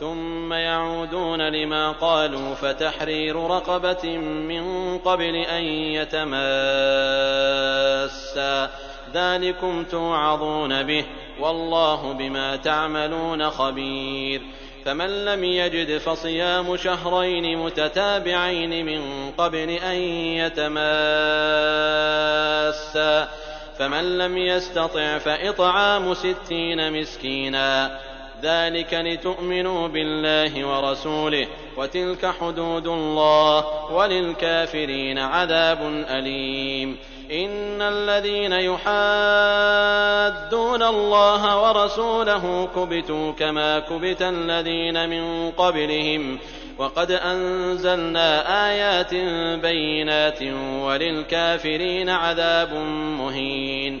ثم يعودون لما قالوا فتحرير رقبة من قبل أن يتماسا. ذلكم توعظون به والله بما تعملون خبير. فمن لم يجد فصيام شهرين متتابعين من قبل أن يتماسا. فمن لم يستطع فإطعام ستين مسكينا. ذلك لتؤمنوا بالله ورسوله وتلك حدود الله وللكافرين عذاب أليم. إن الذين يحادون الله ورسوله كبتوا كما كبت الذين من قبلهم. وقد أنزلنا آيات بينات وللكافرين عذاب مهين.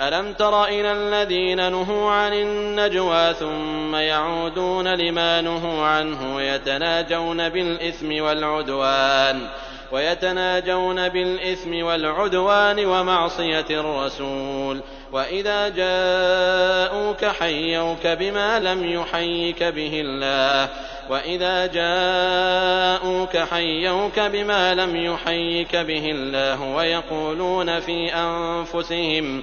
ألم تر إلى الذين نهوا عن النجوى ثم يعودون لما نهوا عنه ويتناجون بالإثم والعدوان ويتناجون بالإثم والعدوان ومعصية الرسول وإذا جاءوك حيوك بما لم يحيك به الله وإذا جاءوك حيوك بما لم يحيك به الله ويقولون في أنفسهم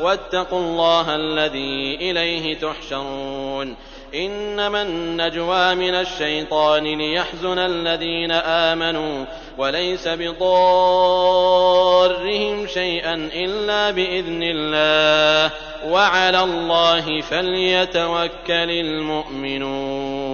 واتقوا الله الذي إليه تحشرون. إنما النجوى من الشيطان ليحزن الذين آمنوا وليس بضارهم شيئا إلا بإذن الله. وعلى الله فليتوكل المؤمنون.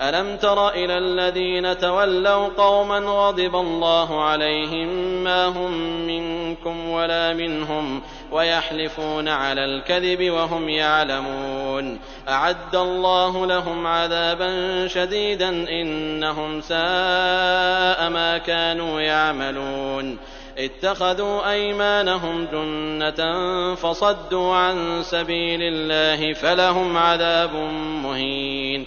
ألم تر إلى الذين تولوا قوما غضب الله عليهم ما هم منكم ولا منهم ويحلفون على الكذب وهم يعلمون أعد الله لهم عذابا شديدا إنهم ساء ما كانوا يعملون اتخذوا أيمانهم جنة فصدوا عن سبيل الله فلهم عذاب مهين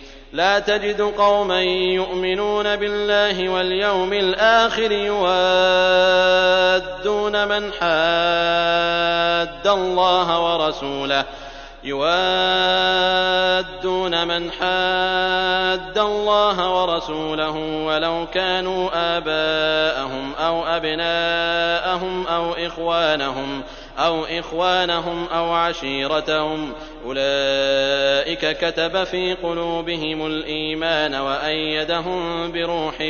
لا تجد قوما يؤمنون بالله واليوم الآخر يوادون من حاد الله ورسوله. يوادون من حاد الله ورسوله ولو كانوا آباءهم أو أبناءهم أو إخوانهم أو إخوانهم أو عشيرتهم. أولئك كتب في قلوبهم الإيمان وأيدهم بروح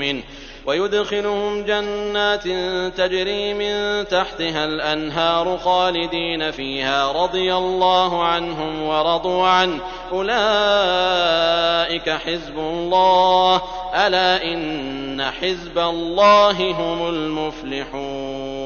منه ويدخلهم جنات تجري من تحتها الأنهار خالدين فيها رضي الله عنهم ورضوا عنه. أولئك حزب الله. ألا إن حزب الله هم المفلحون.